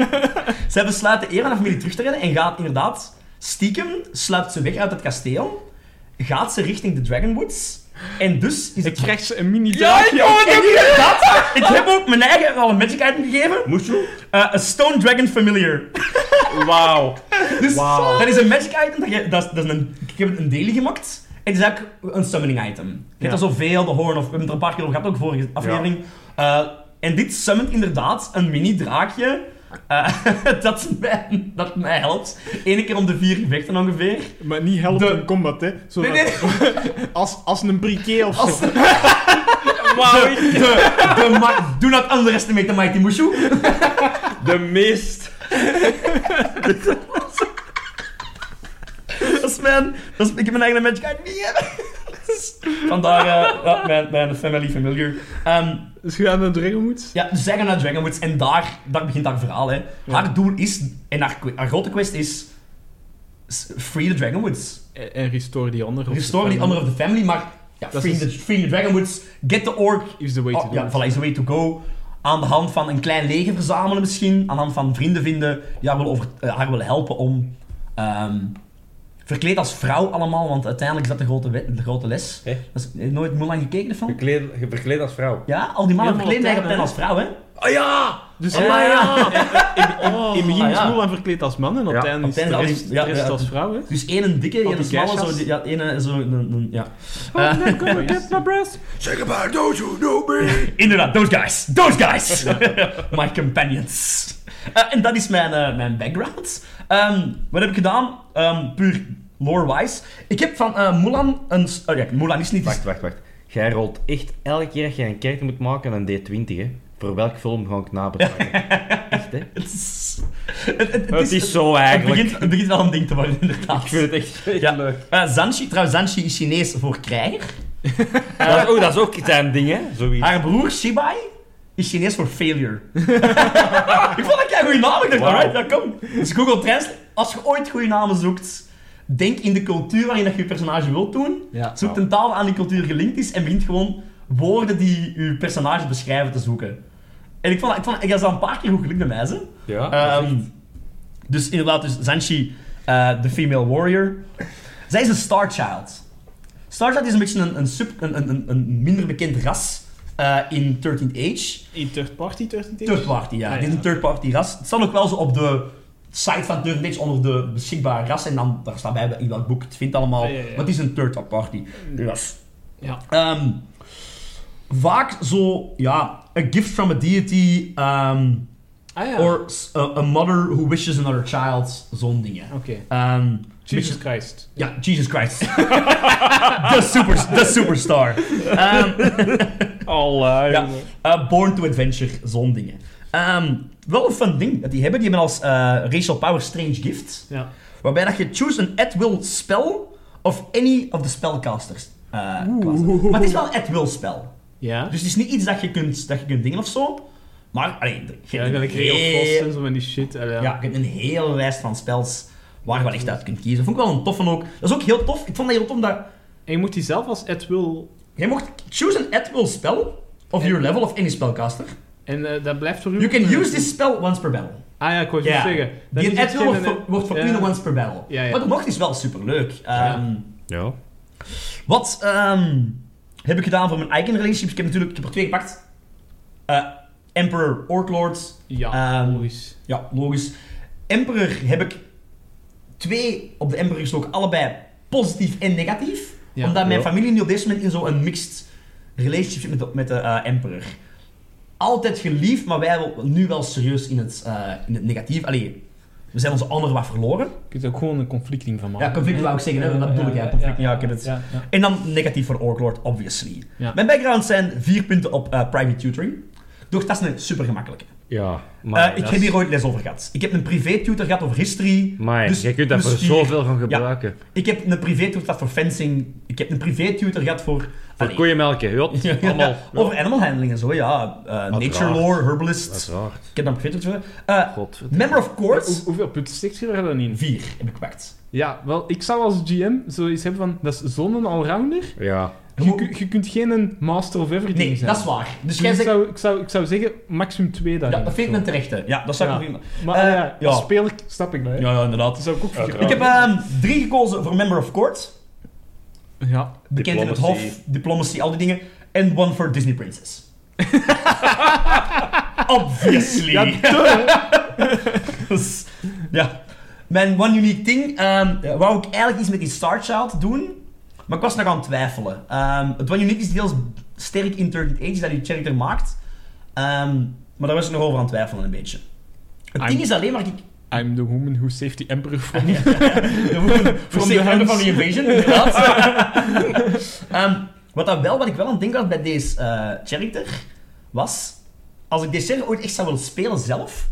Zij besluit de eer van haar familie terug te redden en gaat inderdaad stiekem, sluipt ze weg uit het kasteel, gaat ze richting de Dragonwoods. En dus is Ik het... krijg ze een mini Ja, draakje. ik En inderdaad, ik heb ook mijn eigen al een magic item gegeven. Moest je? Eh, Een Stone Dragon Familiar. Wauw. Dus dat is een magic item. Dat je, dat is, dat is een, ik heb een daily gemaakt. En het is ook een summoning item. Je hebt er zoveel, de Horn of... We hebben het er een paar keer over gehad, ook vorige aflevering. Eh, en dit summont inderdaad een mini-draakje. eh, dat, mij, dat mij helpt. Eén keer om de vier gevechten ongeveer. Maar niet helpt De- in combat, hè. Zo Nee, nee. Als, als een briquet of Als, zo. Wauw. de, de, de ma- do not underestimate the mighty Mushu. De meest... Dat is mijn... Dat is, ik heb mijn eigen item gegeven. Dus Vandaar eh, ja, mijn, mijn family familiar. Ehm, Dus je gaat naar Dragonwoods. Ja, dus zij gaan naar Dragonwoods en daar, daar begint haar verhaal. Hè. Haar doel is, en haar, haar grote quest is, free the Dragonwoods. En- En restore die andere. Restore the honor of the family, maar ja, free, is- the, free the Dragonwoods, get the orc, Is the way to oh, do ja, voilà, is the way to go. Aan de hand van een klein leger verzamelen misschien, aan de hand van vrienden vinden, die haar willen, over, eh, haar helpen om... ehm, verkleed als vrouw allemaal, want uiteindelijk is dat de grote, we- de grote les. Dat is, je nooit Mulan gekeken, de film? Verkleed, verkleed als vrouw. Ja, al die mannen verkleden zich op als vrouw, hè? Oh ja! Dus Oh, ja, ja. In, in, in het begin ah, is ja. Mulan verkleed als man en op Ja, het einde op is het de einde rest, al die- ja, de rest ja. als vrouw, hè. Dus één een dikke, één een smalle, zo, die- ja, één zo, een, een, ja. Oh, Eh, I'm gonna get my breast. Say goodbye, don't you know me? inderdaad, those guys, those guys! My companions. Eh, en dat is mijn, eh, mijn background. Ehm, wat heb ik gedaan? Ehm, puur lore-wise. Ik heb van eh, Mulan een... Oh ja, Mulan is niet... Wacht, wacht, wacht. Jij rolt echt elke keer dat je een kerk moet maken een D20, hè? Voor welk film ga ik nabetragen? echt, hè? Het is, het, het- het Het is zo eigenlijk. begint, het begint wel een ding te worden, inderdaad. Ik vind het echt, echt Ja. leuk. Eh, Zanshi, trouwens, Zanshi is Chinees voor krijger. Dat is, oh, dat is ook zijn ding, hè? Zoiets. Haar broer Shibai is Chinees voor failure. ik vond dat jij goede naam. Ik dacht, Wauw. alright, ja, kom. Dus Google Translate, als je ooit goede namen zoekt, denk in de cultuur waarin dat je je personage wilt doen. Ja. Zoek een taal aan die cultuur gelinkt is en begint gewoon woorden die je personage beschrijven te zoeken. En ik vond, ik vond ik dat een paar keer goed gelukt bij mij, ze. Ja? Ehm, dus inderdaad, dus Zanshi, eh, de female warrior. Zij is een Star Child. Star Child is een beetje een, een, sub, een, een, een- een minder bekend ras eh, in 13th Age. In third party 13 Third party, ja. Ah, Dit is ja. een third party ras. Het staat ook wel zo op de site van 13th Age onder de beschikbare rassen. En dan daar staat bij in welk boek het vindt allemaal. Ah, ja, ja. Maar het is een third party ras. Ja. Ehm, vaak zo, ja, a gift from a deity. ehm, Ah ja. Or a, a mother who wishes another child. Zo'n dingen. Oké. Ehm, Jesus beetje- Christ. ja, Jesus Christ. the, super, the superstar. Ehm, Allah, ja, eh, born to adventure, zo'n dingen. Ehm, wel een fun ding dat die hebben. Die hebben als eh, racial power strange gift. Ja. Waarbij dat je choose an at-will spell of any of the spellcasters. eh. Maar het is wel een at-will spel. Ja. Dus het is niet iets dat je kunt, dat je kunt dingen of zo. Maar, allee, je Ja, hebt gelijk een of heel- Frost en die shit. eh, ja. ja, je hebt een hele lijst van spels waar je wel echt uit kunt kiezen. Vond ik wel een toffe ook. Dat is ook heel tof. Ik vond dat heel tof dat... En je moet die zelf als Ed Will... Jij mocht choose an at-will spell of En- your level of any spellcaster. En eh, dat blijft voor u... You can eh, use this spell once per battle. Ah ja, ik wou het Ja. zeggen. Dan Die at-will wordt, verkleinen ja. once per battle. Ja, ja. Maar de mocht is wel superleuk. Ehm Ja. Wat ehm, heb ik gedaan voor mijn icon relationships? Ik heb natuurlijk ik heb er twee gepakt. Eh, Emperor, Orklord. Ja, Ehm, logisch. Ja, logisch. Emperor heb ik twee op de Emperor gestoken, allebei positief en negatief. Ja. Omdat mijn Ja. familie nu op deze moment in zo'n mixed relationship zit met de, met de eh, Emperor. Altijd geliefd, maar wij wel, nu wel serieus in het, eh, in het negatief. Allee, we zijn onze honor wat verloren. Je kunt er ook gewoon een conflicting van maken. Ja, conflict wou ik zeggen, hè, dat bedoel ik, ja, conflict, ja, ik heb het. Ja, ja. En dan negatief voor Orklord, obviously. Ja. Mijn background zijn vier punten op eh, private tutoring. Doch dat is een super gemakkelijke. Ja, maar... ik heb hier ooit les over gehad. Ik heb een privé tutor gehad over history. Maar Dus- je kunt daar dus voor zoveel van gebruiken. Ik heb een privé tutor gehad voor fencing. Ik heb een privé tutor gehad voor... Voor koeienmelken, ja. Ja, Allemaal. Over animal handling en zo, ja. Eh, nature lore, herbalist. Uiteraard. Ik heb dan een privé tutor. Eh Godverdomme. member of Hoe- court. hoeveel punten stikt je er dan in? Vier heb ik gepakt. Ja, wel, ik zou als GM zoiets hebben van, dat is zo'n allrounder. Ja. Je, kunt geen een master of everything Nee, zijn. dat is waar. Dus Dus ik, zegt... zou, ik, zou, ik zou zeggen, maximum twee daarin. Ja, dat vind ik een terechte. Ja, dat zou ik Ja. prima. Maar Eh, ja, ja. als speler snap ik hè. Ja, ja, inderdaad. Dat zou ik ook Uiteraard. Ik heb ehm, drie gekozen voor member of court. Ja. Bekend in het hof, diplomacy, al die dingen. En one voor Disney Princess. Obviously. Ja, Dus, ja. Mijn one unique thing, ehm, wou ik eigenlijk iets met die Star Child doen, maar ik was nog aan het twijfelen. Ehm, het one unique is heel sterk in 30 Age dat die character maakt, Ehm, maar daar was ik nog over aan het twijfelen een beetje. Het I'm- ding is alleen maar ik... I'm the woman who saved the emperor from... From the the hands. van the invasion, inderdaad. Ehm, wat, dat wel, wat ik wel aan het denken was bij deze eh, character, was... Als ik deze ooit echt zou willen spelen zelf,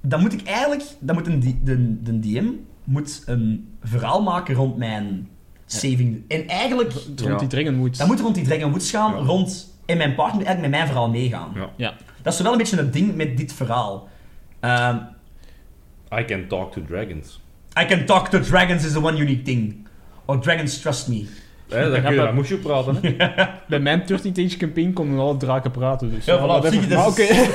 dan moet ik eigenlijk... Dan moet een, D- de, de DM moet een verhaal maken rond mijn saving. En eigenlijk... Rond Ja. die Dragonwoods. Dat moet rond die Dragon Woods gaan, Ja. rond... En mijn partner moet eigenlijk met mijn verhaal meegaan. Ja. Ja. Dat is wel een beetje het ding met dit verhaal. Ehm, I can talk to dragons. I can talk to dragons is the one unique thing. Or dragons trust me. Hè, dan kun je praten, hè. Bij mijn 13 Age campaign konden alle draken praten, dus... Ja, voilà, zie je, dat is- oké.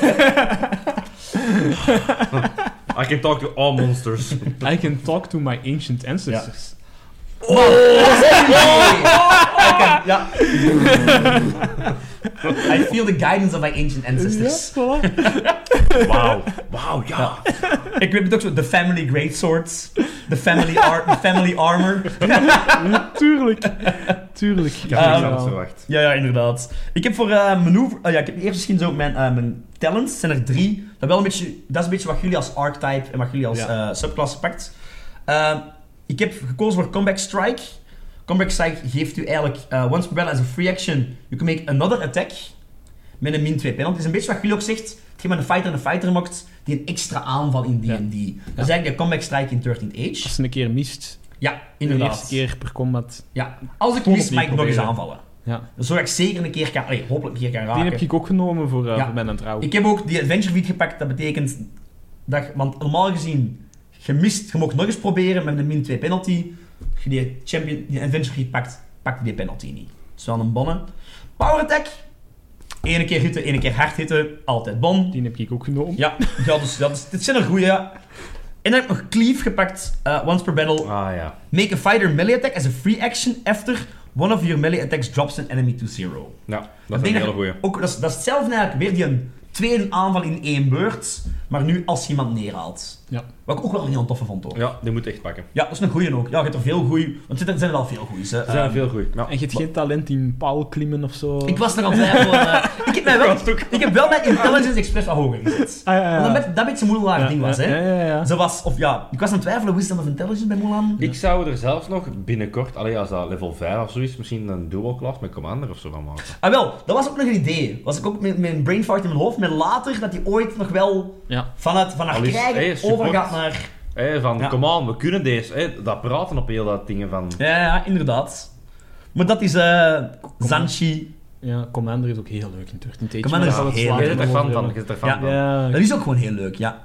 I can talk to all monsters. I can talk to my ancient ancestors. Oh, I can, ja. I feel the guidance of my ancient ancestors. Wauw. Wauw, ja. Ik weet het ook zo, the family greatswords, the family, ar the family armor. Tuurlijk. Tuurlijk. Ik Ehm, anders verwacht. Ja, ja, inderdaad. Ik heb voor eh manoeuvre... oh ja, ik heb eerst misschien zo mijn, eh, mijn talents, zijn er drie. Dat, wel een beetje, dat is een beetje wat jullie als archetype en wat jullie als Ja. eh, subklasse pakt. Ik heb gekozen voor Comeback Strike. Comeback Strike geeft u eigenlijk eh, once per battle as a free action. You can make another attack met een min 2 penalty. Het is een beetje wat jullie ook zegt. Hetgeen met een fighter een fighter maakt, die een extra aanval in D&D. Ja. Dat is eigenlijk de Comeback Strike in 13th Age. Als ze een keer mist, Ja, de inderdaad. eerste keer per combat. Ja. Als ik mis, mag ik nog eens aanvallen. Ja. Zodat ik zeker een keer kan... Allee, hopelijk een keer kan Die raken. heb ik ook genomen voor, uh, Ja. voor mijn trouw. Ik heb ook die Adventure Feat gepakt. Dat betekent dat... je- Want normaal gezien, je mist, je mag nog eens proberen met een min 2 penalty. Als je die, champion, die Adventure pakt, pak je die penalty niet. Dat is wel een bonne. Power Attack. Ene keer hitten, ene keer hard hitten. Altijd bon. Die heb ik ook genomen. Ja, ja dus, dat is, dit zijn er goeie, ja. En dan heb ik nog Cleave gepakt. eh, once per battle. Ah, ja. Make a fighter melee attack as a free action after One of your melee attacks drops an enemy to zero. Ja, dat is een hele goeie. Ook, dat, is, dat is hetzelfde eigenlijk, weer die een tweede aanval in één beurt, maar nu als je iemand neerhaalt. Ja. Wat ik ook wel een heel toffe vond, hoor. Ja, Ja, die moet echt pakken. dat is een goeie ook. Ja, je hebt er veel goeie... Want er zijn er al veel goeie, hè. Er zijn veel goeie. Ja. En je hebt geen talent in paalklimmen of zo? Ik was nog aan het twijfelen. ik, heb mij wel, ik heb wel mijn Intelligence Express wat hoger gezet. Ah, ja, ja, ja. Omdat dat, dat beetje een moeilijk Ja, ding was, ja, hè. Ja, ja, ja. Zo was, of ja, ik was aan het twijfelen, Wisdom of Intelligence bij Mulan. Ik zou er zelfs nog binnenkort, allee, als dat level 5 of zo is, misschien een dual class met Commander of zo van maken. Ah wel, dat was ook nog een idee. Was ik ook met met een brain fart in mijn hoofd, met later dat hij ooit nog wel Ja. vanuit, vanuit krijgen hey, support. overgaat naar... Van, Ja. come on, we kunnen deze. Hé, dat praten op heel dat dingen van... Ja, ja, inderdaad. Maar dat is eh Zanchi. Ja, Commander is ook heel leuk in Turtle. Commander maar is daar heel we Je ervan van, je ervan Ja. van. Ja, Dat is ook gewoon heel leuk, ja.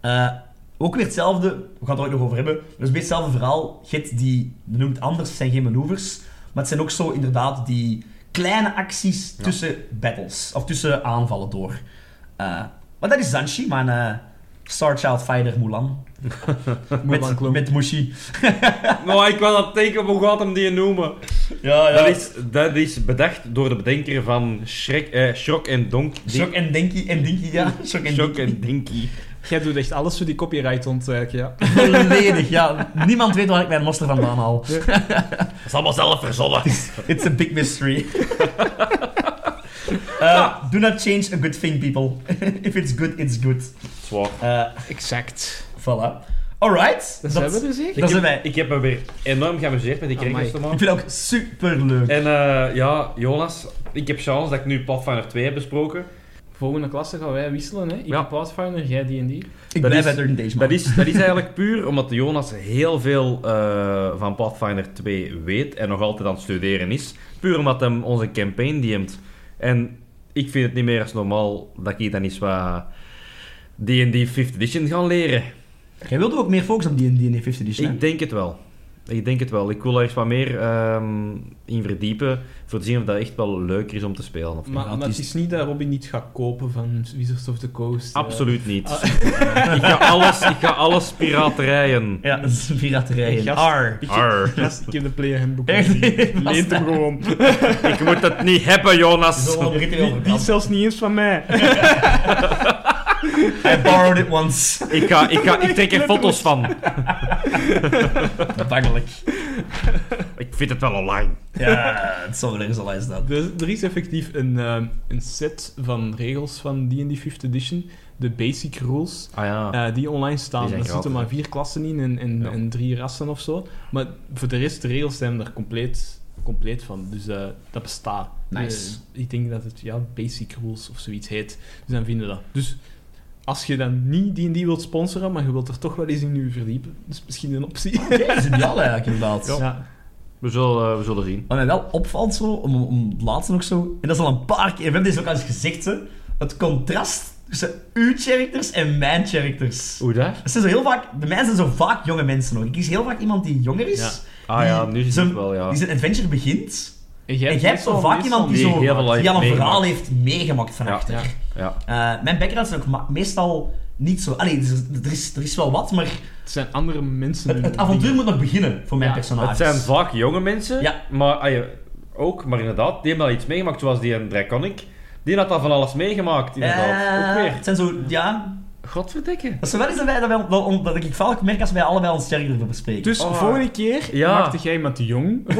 Eh, ook weer hetzelfde, we gaan het er ook nog over hebben. Dat is een beetje hetzelfde verhaal. Hebt die, noemt anders, het zijn geen manoeuvres. Maar het zijn ook zo inderdaad die kleine acties Ja. tussen battles. Of tussen aanvallen door. Eh, maar dat is Zanchi, mijn eh Star Child Fighter Mulan. Mulan met, met Mushi. Nou, ik was aan het denken, hoe gaat hem die noemen? Ja, Dat, is, dat is bedacht door de bedenker van Shrek, eh, en Donk. Shock en Dinky en Dinky, ja. Shock en Dinky. en Dinky. Jij doet echt alles voor die copyright ontwijken, ja. Volledig, ja. Niemand weet waar ik mijn monster vandaan haal. Dat is allemaal zelf verzonnen. It's a big mystery. Uh, do not change a good thing, people. If it's good, it's good. Zwaar. Uh, Exact. voilà. Alright. Dat zijn we er zeker? Ik, Dat zijn heb, wij. ik heb me weer enorm geamuseerd met die te Ik vind het ook super leuk. En eh, ja, Jonas, ik heb chance dat ik nu Pathfinder 2 heb besproken. Volgende klasse gaan wij wisselen, hè. Ik Ja. heb Pathfinder, jij D&D. Ik dat blijf is- bij Days, man. Dat is, dat is eigenlijk puur omdat Jonas heel veel eh, van Pathfinder 2 weet en nog altijd aan het studeren is. Puur omdat hem onze campaign DM't. En ik vind het niet meer als normaal dat ik dan eens wat D&D 5th edition ga leren. Jij wilde ook meer focus op die 5th edition, hè? Ik denk het wel. Ik denk het wel. Ik wil er eens wat meer ehm, in verdiepen, voor te zien of dat echt wel leuker is om te spelen. Of niet. Maar, maar het het is- niet dat Robin niet gaat kopen van Wizards of the Coast. eh. Absoluut niet. Ah. ik, ga alles, ik ga alles piraterijen. Ja, dat is piraterij. Gast. Ar. Ik, Arr. gast, ik heb de player handbook Echt? gezien. Leent hem gewoon. Ik moet het niet hebben, Jonas. Die, die is zelfs niet eens van mij. I borrowed it once. Ik, ga, ik, ga, ik trek er foto's van. Bangelijk. Ik vind het wel online. Ja, het zal wel ergens al eens dat. Er, er is effectief een, eh, een set van regels van D&D 5th edition. De basic rules. Ah ja. eh, die online staan. Die er zitten maar vier klassen in en, en, Ja. en drie rassen of zo. Maar voor de rest, de regels zijn er compleet, compleet van. Dus eh, dat bestaat. Nice. Eh, ik denk dat het ja, basic rules of zoiets heet. Dus dan vinden we dat. Dus als je dan niet die en die wilt sponsoren, maar je wilt er toch wel eens in nu verdiepen, dat is misschien een optie. Oké, dat is ideaal eigenlijk, inderdaad. Ja. We zullen, eh, we zullen zien. Wat mij wel opvalt zo, om, om het laatste nog zo, en dat is al een paar keer, we hebben deze ook al eens gezegd, hè, het contrast tussen uw characters en mijn characters. Hoe dat? Het zijn zo heel vaak, de mijnen zijn zo vaak jonge mensen nog. Ik kies heel vaak iemand die jonger is, Ja. Ah ja, nu zie zijn- ik wel, ja. die zijn adventure begint. En en jij hebt zo vaak iemand die, zo, die al een verhaal meegemaakt. heeft meegemaakt van Ja. achter. Ja. Eh, mijn background zijn ook meestal niet zo... Allee, er is, er is, er is wel wat, maar Het zijn andere mensen. het, avontuur dingen- moet nog beginnen voor mijn Ja, personages. Het zijn vaak jonge mensen, Ja. maar ook, maar inderdaad, die hebben al iets meegemaakt, zoals die een Draconic. Die had al van alles meegemaakt, inderdaad. Eh, ook weer. Het zijn zo... Ja... Godverdikke. Dat is zo wel eens dat, wij, dat, wij, dat, dat ik vaak merk als wij allebei ons sterker ervoor bespreken. Dus Oh. volgende keer Ja. maakte jij iemand de jong.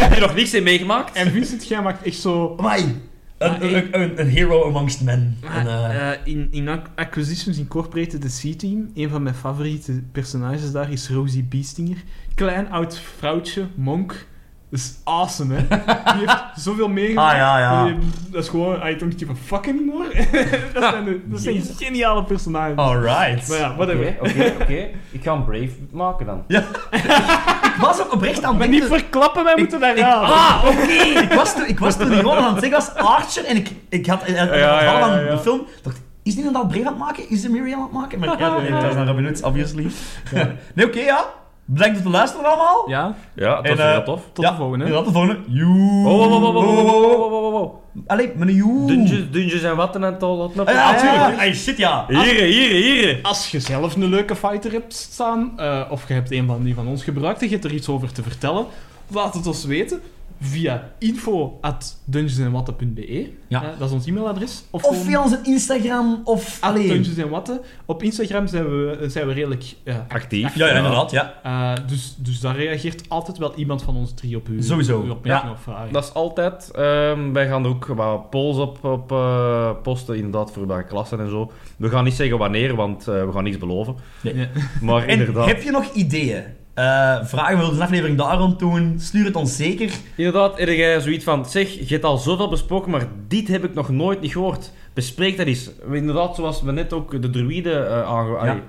Heb je nog niks in meegemaakt? En Vincent, jij maakt echt zo... Amai. Een, Maar een, een, een hero amongst men. En, eh, Eh, in, in Ac- Acquisitions Incorporated, de C-team, een van mijn favoriete personages daar is Rosie Biestinger. Klein oud vrouwtje, monk. Dat is awesome, hè? Die heeft zoveel meegemaakt. Ah, ja, ja. Die- Dat is gewoon, I don't give a fuck anymore. dat zijn, de- dat zijn geniale personages. Alright. Maar ja, Oké, whatever. oké, oké. Ik ga een Brave maken dan. Ik was ook oprecht aan het niet denken... verklappen, wij moeten daar gaan. ah, oké. Ik was toen, ik was toen gewoon aan het zeggen als Archer en ik, ik had in het Ja, ja, verhaal van ja, ja. de film... dacht, is die inderdaad Brave aan het maken? Is de Miriam aan het maken? Maar ja, nee, dat is naar Robin Hood, obviously. nee, oké, ja. Bedankt voor het luisteren allemaal. Ja, ja tot was heel tof. Tot de volgende. Tot de volgende. Joe. Oh, oh, oh, oh, oh, Allee, meneer een joe. Dungeons, dungeons en wat en het de Ah, ja, natuurlijk. Hey, shit, ja. Hier, hier, hier. Als je zelf een leuke fighter hebt staan, eh, of je hebt een van die van ons gebruikt en je hebt er iets over te vertellen, laat het ons weten via info.dungeonsandwatten.be. Ja. Eh, dat is ons e-mailadres. Of, via onze Instagram, of... at Allee. Dungeons and Watten. Op Instagram zijn we, zijn we redelijk... ja, Actief. Ja, ja, inderdaad, ja. eh, dus, dus daar reageert altijd wel iemand van ons drie op uw, Sowieso, uw opmerking ja. of vragen. Dat is altijd. ehm, wij gaan er ook wat polls op, op eh, posten, inderdaad, voor de klassen en zo. We gaan niet zeggen wanneer, want eh, we gaan niets beloven. Nee. Ja. Maar En inderdaad. heb je nog ideeën? Eh, vragen we een aflevering daar rond doen? Stuur het ons zeker. Inderdaad, heb jij zoiets van, zeg, je hebt al zoveel besproken, maar dit heb ik nog nooit niet gehoord. Bespreek dat eens. Inderdaad, zoals we net ook de druïden eh aange... allee.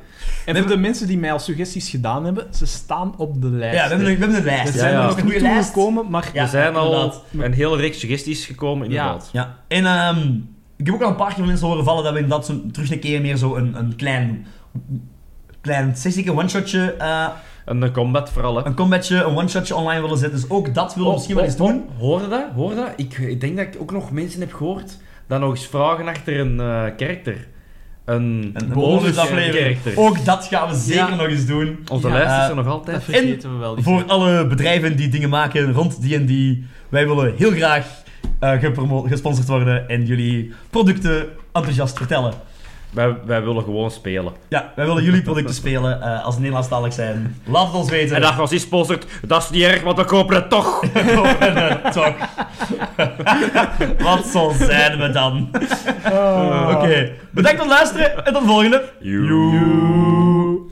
En voor de mensen die mij al suggesties gedaan hebben, ze staan op de lijst. Ja, we hebben, een- we hebben een lijst. Er We zijn ja. er nog een niet goede lijst. toegekomen, maar Ja. er zijn al inderdaad. een hele reeks suggesties gekomen, inderdaad. Ja, en ehm, ik heb ook al een paar keer van mensen horen vallen dat we inderdaad zo, terug een keer meer zo een, een klein, klein sessieke one-shotje, eh, En de combat vooral, hè. een combatje, een one-shotje online willen zetten. Dus ook dat willen we misschien wel eens doen. Hoorde dat? Hoorde dat? Ik, ik denk dat ik ook nog mensen heb gehoord dat nog eens vragen achter een eh karakter. Een, Een bonus bonusaflevering. Ook dat gaan we zeker Ja. nog eens doen. Onze Ja, lijst is eh, er nog dat altijd. vergeten we wel. die Voor alle bedrijven die dingen maken rond D&D, wij willen heel graag eh, gesponsord worden en jullie producten enthousiast vertellen. Wij, wij willen gewoon spelen. Ja, wij willen jullie producten spelen eh, als Nederlandstalig zijn. Laat het ons weten. En dat als die sponsort, dat is niet erg, want we kopen het toch. Toch. Wat zo zijn we dan? Oké, bedankt voor het luisteren en tot de volgende. Joe.